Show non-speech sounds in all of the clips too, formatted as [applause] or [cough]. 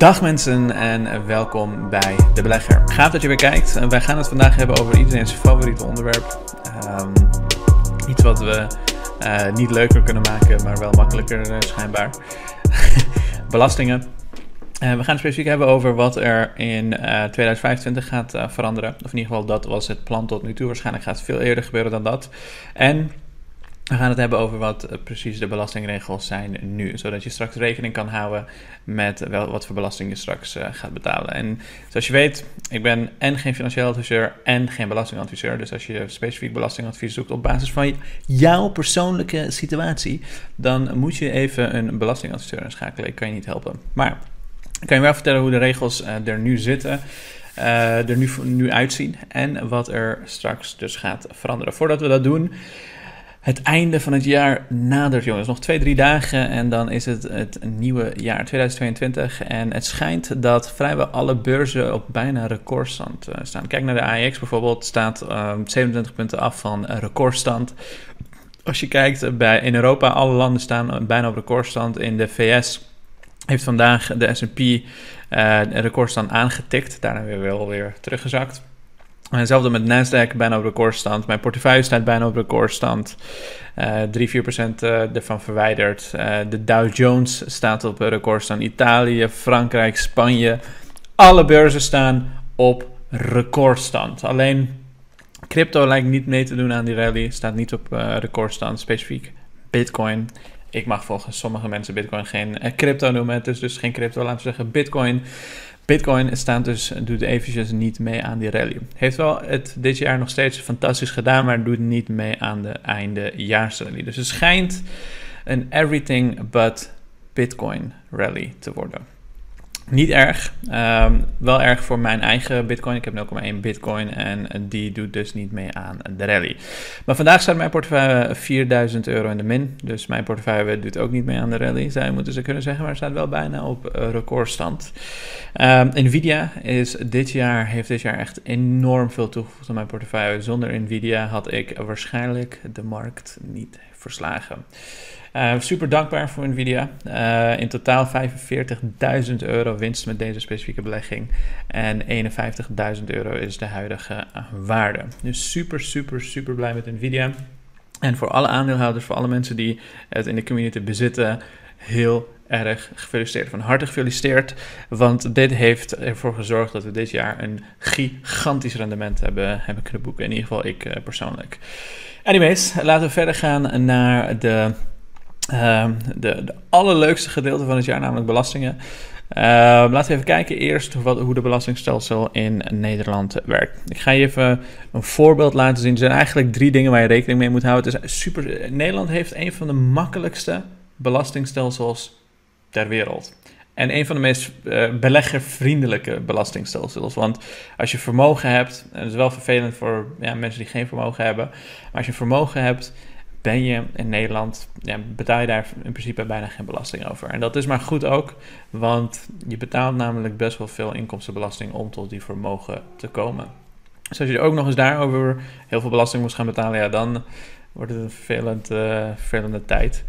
Dag mensen en welkom bij De Belegger. Gaaf dat je weer kijkt. Wij gaan het vandaag hebben over iedereen's favoriete onderwerp. Um, iets wat we uh, niet leuker kunnen maken, maar wel makkelijker uh, schijnbaar. [laughs] Belastingen. Uh, we gaan het specifiek hebben over wat er in 2025 gaat veranderen. Of in ieder geval, dat was het plan tot nu toe. Waarschijnlijk gaat het veel eerder gebeuren dan dat. En we gaan het hebben over wat eh, precies de belastingregels zijn nu, zodat je straks rekening kan houden met wel, wat voor belasting je straks uh, gaat betalen. En zoals je weet, ik ben en geen financieel adviseur en geen belastingadviseur. Dus als je specifiek belastingadvies zoekt op basis van jouw persoonlijke situatie, dan moet je even een belastingadviseur inschakelen. Ik kan je niet helpen. Maar ik kan je wel vertellen hoe de regels uh, er nu zitten. Er nu, nu uitzien en wat er straks dus gaat veranderen. Voordat we dat doen, het einde van het jaar nadert, jongens. Nog twee, drie dagen en dan is het het nieuwe jaar 2022. En het schijnt dat vrijwel alle beurzen op bijna recordstand uh, staan. Kijk naar de AEX bijvoorbeeld, staat uh, ehm, 27 punten af van recordstand. Als je kijkt bij, in Europa, alle landen staan bijna op recordstand. In de VS heeft vandaag de S&P een recordstand aangetikt. Daarna weer wel weer teruggezakt. Hetzelfde met Nasdaq, bijna op recordstand. Mijn portefeuille staat bijna op recordstand. Uh, 3-4% uh, ervan verwijderd. Uh, de Dow Jones staat op recordstand. Italië, Frankrijk, Spanje. Alle beurzen staan op recordstand. Alleen crypto lijkt niet mee te doen aan die rally. Staat niet op recordstand. Specifiek Bitcoin. Ik mag volgens sommige mensen Bitcoin geen crypto noemen. Het is dus geen crypto. Laten we zeggen Bitcoin Bitcoin staat dus, doet eventjes niet mee aan die rally. Heeft wel het dit jaar nog steeds fantastisch gedaan, maar doet niet mee aan de eindejaarsrally. Dus het schijnt een everything but Bitcoin rally te worden. Niet erg. Um, wel erg voor mijn eigen Bitcoin. Ik heb 0,1 Bitcoin en die doet dus niet mee aan de rally. Maar vandaag staat mijn portefeuille 4000 euro in de min. Dus mijn portefeuille doet ook niet mee aan de rally. Zij moeten ze kunnen zeggen, maar staat wel bijna op recordstand. Um, Nvidia is dit jaar, heeft dit jaar echt enorm veel toegevoegd aan mijn portefeuille. Zonder Nvidia had ik waarschijnlijk de markt niet verslagen. Uh, super dankbaar voor Nvidia. Uh, in totaal 45.000 euro winst met deze specifieke belegging. En 51.000 euro is de huidige waarde. Dus super, super, super blij met Nvidia. En voor alle aandeelhouders, voor alle mensen die het in de community bezitten, heel erg gefeliciteerd. Van harte gefeliciteerd, want dit heeft ervoor gezorgd dat we dit jaar een gigantisch rendement hebben, hebben kunnen boeken. In ieder geval ik uh, persoonlijk. Anyways, laten we verder gaan naar de uh, de, de allerleukste gedeelte van het jaar, namelijk belastingen. Uh, laten we even kijken eerst wat, hoe de belastingstelsel in Nederland werkt. Ik ga je even een voorbeeld laten zien. Er zijn eigenlijk drie dingen waar je rekening mee moet houden. Het is super, Nederland heeft een van de makkelijkste belastingstelsels ter wereld. En een van de meest uh, beleggervriendelijke belastingstelsels. Want als je vermogen hebt, en dat is wel vervelend voor ja, mensen die geen vermogen hebben. Maar als je vermogen hebt, ben je in Nederland, ja, betaal je daar in principe bijna geen belasting over. En dat is maar goed ook, want je betaalt namelijk best wel veel inkomstenbelasting om tot die vermogen te komen. Dus als je ook nog eens daarover heel veel belasting moest gaan betalen, ja, dan wordt het een vervelend, uh, vervelende tijd.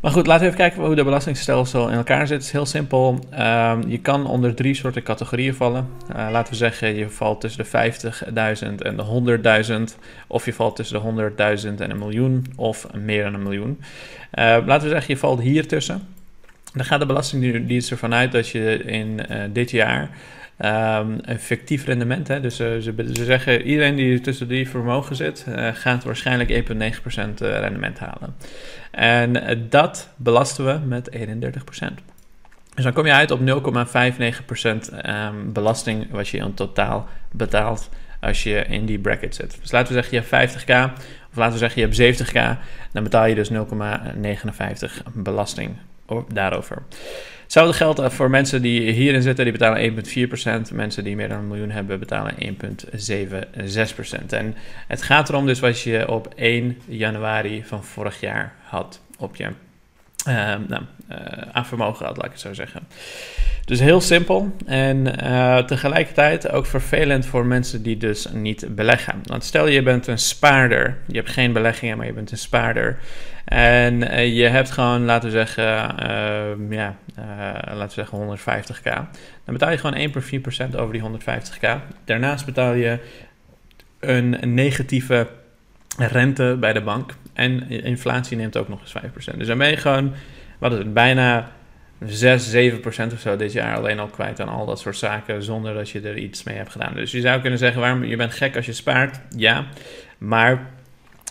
Maar goed, laten we even kijken hoe de belastingstelsel in elkaar zit. Het is heel simpel. Um, je kan onder drie soorten categorieën vallen. Uh, laten we zeggen, je valt tussen de 50.000 en de 100.000. Of je valt tussen de 100.000 en een miljoen. Of meer dan een miljoen. Uh, laten we zeggen, je valt hier tussen. Dan gaat de Belastingdienst ervan uit dat je in uh, dit jaar Um, een fictief rendement. Hè? Dus uh, ze, ze, zeggen iedereen die tussen die vermogen zit, uh, gaat waarschijnlijk 1,9% rendement halen. En dat belasten we met 31%. Dus dan kom je uit op 0,59% um, belasting wat je in totaal betaalt als je in die bracket zit. Dus laten we zeggen je hebt 50k of laten we zeggen je hebt 70k, dan betaal je dus 0,59% belasting daarover. Hetzelfde geldt voor mensen die hierin zitten, die betalen 1,4%. Mensen die meer dan een miljoen hebben, betalen 1,76%. En het gaat erom dus wat je op 1 januari van vorig jaar had op je uh, nou, aan vermogen had, laat ik het zo zeggen. Dus heel simpel en uh, tegelijkertijd ook vervelend voor mensen die dus niet beleggen. Want stel je bent een spaarder, je hebt geen beleggingen, maar je bent een spaarder. En uh, je hebt gewoon, laten we zeggen, uh, ja, laten we zeggen 150k. Dan betaal je gewoon 1 per 4% over die 150k. Daarnaast betaal je een negatieve rente bij de bank. En inflatie neemt ook nog eens 5%. Dus dan ben je gewoon, wat is het, bijna 6, 7 procent of zo dit jaar alleen al kwijt aan al dat soort zaken zonder dat je er iets mee hebt gedaan. Dus je zou kunnen zeggen, waarom, je bent gek als je spaart, ja, maar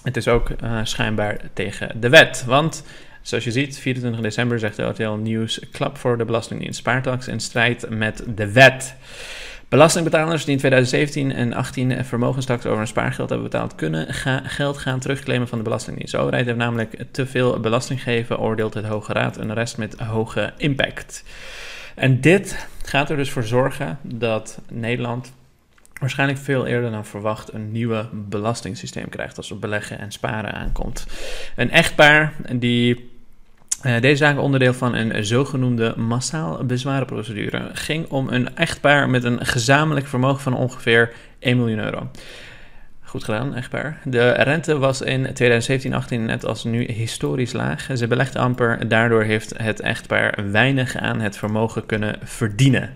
het is ook uh, schijnbaar tegen de wet. Want zoals je ziet, 24 december zegt de RTL Nieuws, klap voor de Belastingdienst spaartax in strijd met de wet. Belastingbetalers die in 2017 en 2018 vermogenstaks over een spaargeld hebben betaald, kunnen geld gaan terugclaimen van de Belastingdienst. De overheid heeft namelijk te veel belasting gegeven, oordeelt het Hoge Raad, een rest met hoge impact. En dit gaat er dus voor zorgen dat Nederland waarschijnlijk veel eerder dan verwacht een nieuwe belastingssysteem krijgt als het beleggen en sparen aankomt. Een echtpaar die uh, deze zaak onderdeel van een zogenoemde massaal bezwarenprocedure. ging om een echtpaar met een gezamenlijk vermogen van ongeveer 1 miljoen euro. Goed gedaan, echtpaar. De rente was in 2017-18 net als nu historisch laag. Ze belegde amper, daardoor heeft het echtpaar weinig aan het vermogen kunnen verdienen.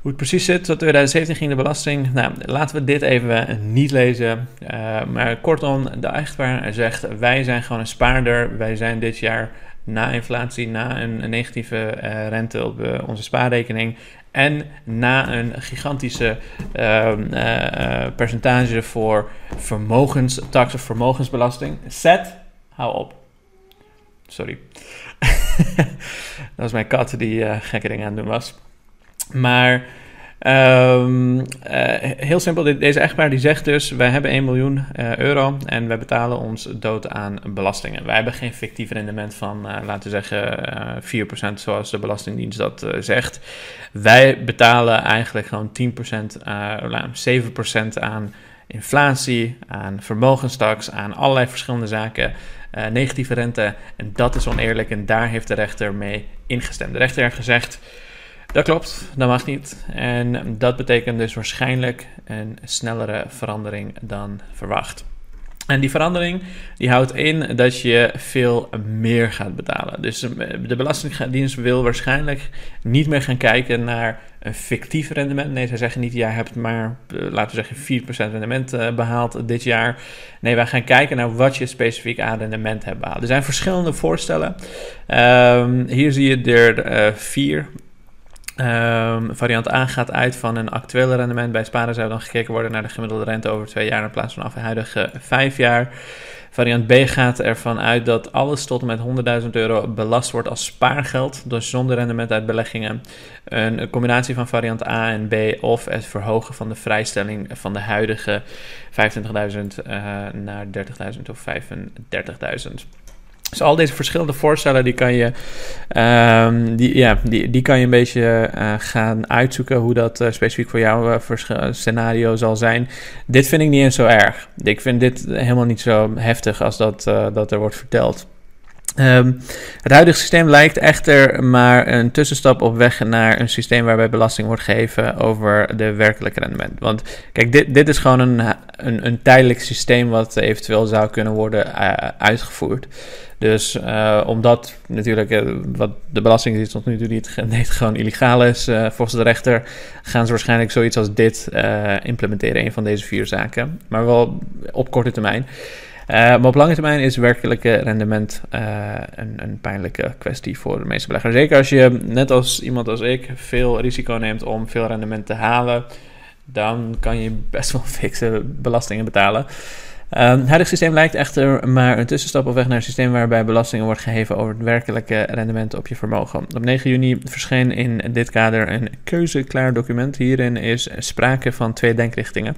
Hoe het precies zit, tot 2017 ging de belasting. Nou, laten we dit even niet lezen. Uh, maar kortom, de echtpaar zegt: Wij zijn gewoon een spaarder. Wij zijn dit jaar na inflatie, na een, negatieve uh, rente op uh, onze spaarrekening en na een gigantische uh, percentage voor vermogenstax of vermogensbelasting. Zet, hou op. Sorry. [laughs] dat was mijn kat die gekke dingen aan het doen was. Maar Um, heel simpel, deze echtpaar die zegt dus, wij hebben 1 miljoen uh, euro en wij betalen ons dood aan belastingen. Wij hebben geen fictief rendement van, uh, laten we zeggen, 4% zoals de Belastingdienst dat zegt. Wij betalen eigenlijk gewoon 10%, 7% aan inflatie, aan vermogenstaks, aan allerlei verschillende zaken. negatieve rente en dat is oneerlijk en daar heeft de rechter mee ingestemd. De rechter heeft gezegd... Dat klopt, dat mag niet. En dat betekent dus waarschijnlijk een snellere verandering dan verwacht. En die verandering die houdt in dat je veel meer gaat betalen. Dus eh, de Belastingdienst wil waarschijnlijk niet meer gaan kijken naar een fictief rendement. Nee, zij zeggen niet, jij hebt maar, eh, laten we zeggen, 4% rendement eh, behaald dit jaar. Nee, wij gaan kijken naar wat je specifiek aan rendement hebt behaald. Er zijn verschillende voorstellen. Um, hier zie je er vier. Um, variant A gaat uit van een actuele rendement. Bij sparen zou dan gekeken worden naar de gemiddelde rente over twee jaar in plaats van af huidige vijf jaar. Variant B gaat ervan uit dat alles tot en met 100.000 euro belast wordt als spaargeld, dus zonder rendement uit beleggingen. Een combinatie van variant A en B of het verhogen van de vrijstelling van de huidige 25.000 uh, naar 30.000 of 35.000. Dus al deze verschillende voorstellen, die kan je, um, die, ja, die, die kan je een beetje uh, gaan uitzoeken hoe dat uh, specifiek voor jouw uh, scenario zal zijn. Dit vind ik niet eens zo erg. Ik vind dit helemaal niet zo heftig als dat, dat er wordt verteld. Um, het huidige systeem lijkt echter maar een tussenstap op weg naar een systeem waarbij belasting wordt gegeven over de werkelijke rendement. Want kijk, dit, dit is gewoon een, een, een tijdelijk systeem wat eventueel zou kunnen worden uitgevoerd. Dus uh, omdat natuurlijk uh, wat de Belastingdienst tot nu toe niet, [laughs] niet gewoon illegaal is volgens de rechter, gaan ze waarschijnlijk zoiets als dit implementeren, een van deze vier zaken. Maar wel op korte termijn. Uh, maar op lange termijn is werkelijke rendement uh, een, een, pijnlijke kwestie voor de meeste beleggers. Zeker als je, net als iemand als ik, veel risico neemt om veel rendement te halen, dan kan je best wel [laughs] fikse belastingen betalen. Uh, het huidige systeem lijkt echter maar een tussenstap op weg naar een systeem waarbij belastingen wordt geheven over het werkelijke rendement op je vermogen. Op 9 juni verscheen in dit kader een keuzeklaar document. Hierin is sprake van twee denkrichtingen.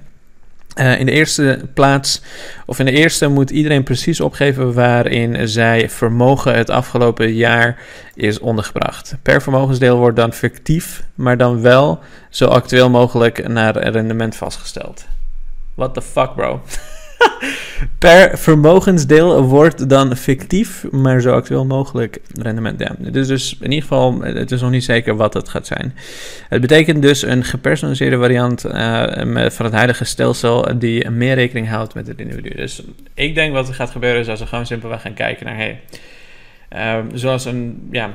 Uh, in de eerste plaats, of in de eerste, moet iedereen precies opgeven waarin zij vermogen het afgelopen jaar is ondergebracht. Per vermogensdeel wordt dan fictief, maar dan wel zo actueel mogelijk naar rendement vastgesteld. What the fuck, bro? [laughs] [laughs] per vermogensdeel wordt dan fictief, maar zo actueel mogelijk rendement. Ja, dus, dus in ieder geval, het is nog niet zeker wat het gaat zijn. Het betekent dus een gepersonaliseerde variant uh, van het huidige stelsel die meer rekening houdt met het individu. Dus ik denk wat er gaat gebeuren is als we gewoon simpelweg gaan kijken naar, hey, uh, zoals een, ja,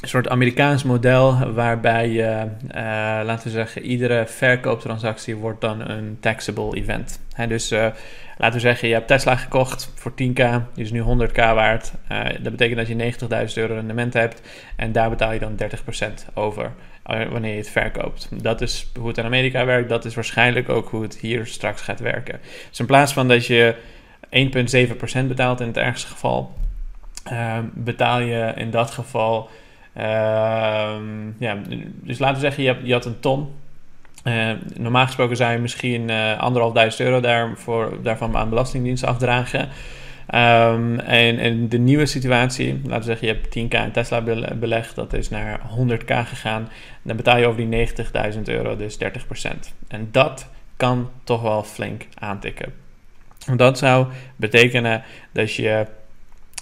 een soort Amerikaans model waarbij je, uh, laten we zeggen, iedere verkooptransactie wordt dan een taxable event. Dus uh, laten we zeggen, je hebt Tesla gekocht voor 10k, die is nu 100k waard. Uh, dat betekent dat je 90.000 euro rendement hebt en daar betaal je dan 30% over wanneer je het verkoopt. Dat is hoe het in Amerika werkt, dat is waarschijnlijk ook hoe het hier straks gaat werken. Dus in plaats van dat je 1,7% betaalt in het ergste geval, betaal je in dat geval ja, dus laten we zeggen, je, hebt, je had een ton. Uh, normaal gesproken zou je misschien uh, anderhalfduizend euro daarvoor, daarvan aan belastingdienst afdragen. Um, en in de nieuwe situatie, laten we zeggen, je hebt 10k in Tesla belegd, dat is naar 100k gegaan. Dan betaal je over die 90.000 euro, dus 30%. En dat kan toch wel flink aantikken. Dat zou betekenen dat je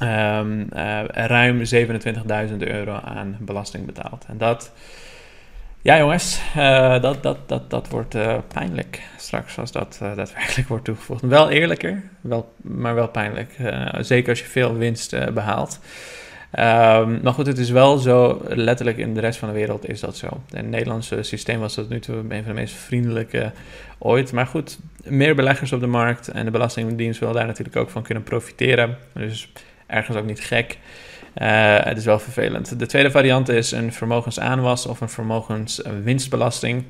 um, uh, ruim 27.000 euro aan belasting betaald. En dat, ja jongens, uh, dat, dat, dat, dat wordt uh, pijnlijk straks als dat daadwerkelijk [laughs] wordt toegevoegd. Wel eerlijker, wel, maar wel pijnlijk. zeker als je veel winst behaalt. Um, maar goed, het is wel zo, letterlijk in de rest van de wereld is dat zo. In het Nederlandse systeem was dat nu toe een van de meest vriendelijke ooit. Maar goed, meer beleggers op de markt en de Belastingdienst wil daar natuurlijk ook van kunnen profiteren. Dus ergens ook niet gek. Uh, het is wel vervelend. De tweede variant is een vermogensaanwas of een vermogenswinstbelasting.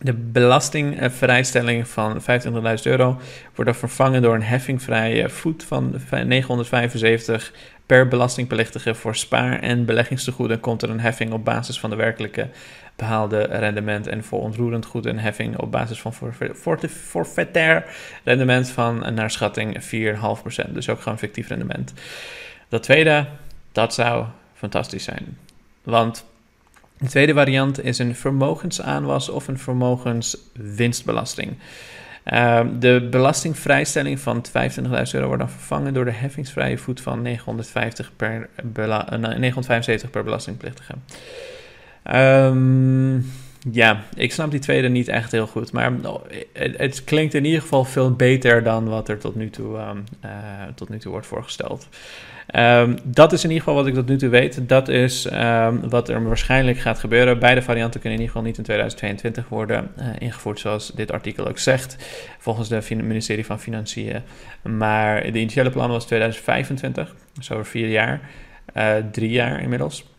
De belastingvrijstelling van 25.000 euro wordt dan vervangen door een heffingvrije voet van 975 per belastingpelichtige voor spaar- en beleggingstegoeden komt er een heffing op basis van de werkelijke behaalde rendement en voor onroerend goed een heffing op basis van forfaitair rendement van naar schatting 4,5%. Dus ook gewoon fictief rendement. Dat tweede, dat zou fantastisch zijn. Want de tweede variant is een vermogensaanwas of een vermogenswinstbelasting. Ehm, de belastingvrijstelling van 25.000 euro wordt dan vervangen door de heffingsvrije voet van 950 per 975 eh, per belastingplichtige. Um, ja, ik snap die tweede niet echt heel goed. Maar oh, het, klinkt in ieder geval veel beter dan wat er tot nu toe, um, uh, tot nu toe wordt voorgesteld. Um, dat is in ieder geval wat ik tot nu toe weet. Dat is um, wat er waarschijnlijk gaat gebeuren. Beide varianten kunnen in ieder geval niet in 2022 worden uh, ingevoerd, zoals dit artikel ook zegt, volgens het ministerie van Financiën. Maar de initiële plan was 2025, dus over vier jaar, uh, drie jaar inmiddels.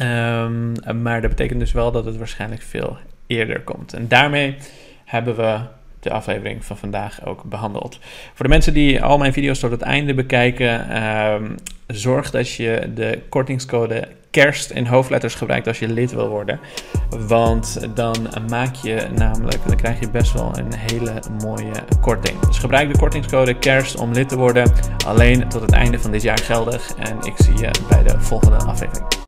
Um, maar dat betekent dus wel dat het waarschijnlijk veel eerder komt. En daarmee hebben we de aflevering van vandaag ook behandeld. Voor de mensen die al mijn video's tot het einde bekijken, um, zorg dat je de kortingscode kerst in hoofdletters gebruikt als je lid wil worden. Want dan maak je namelijk, dan krijg je best wel een hele mooie korting. Dus gebruik de kortingscode kerst om lid te worden. Alleen tot het einde van dit jaar geldig. En ik zie je bij de volgende aflevering.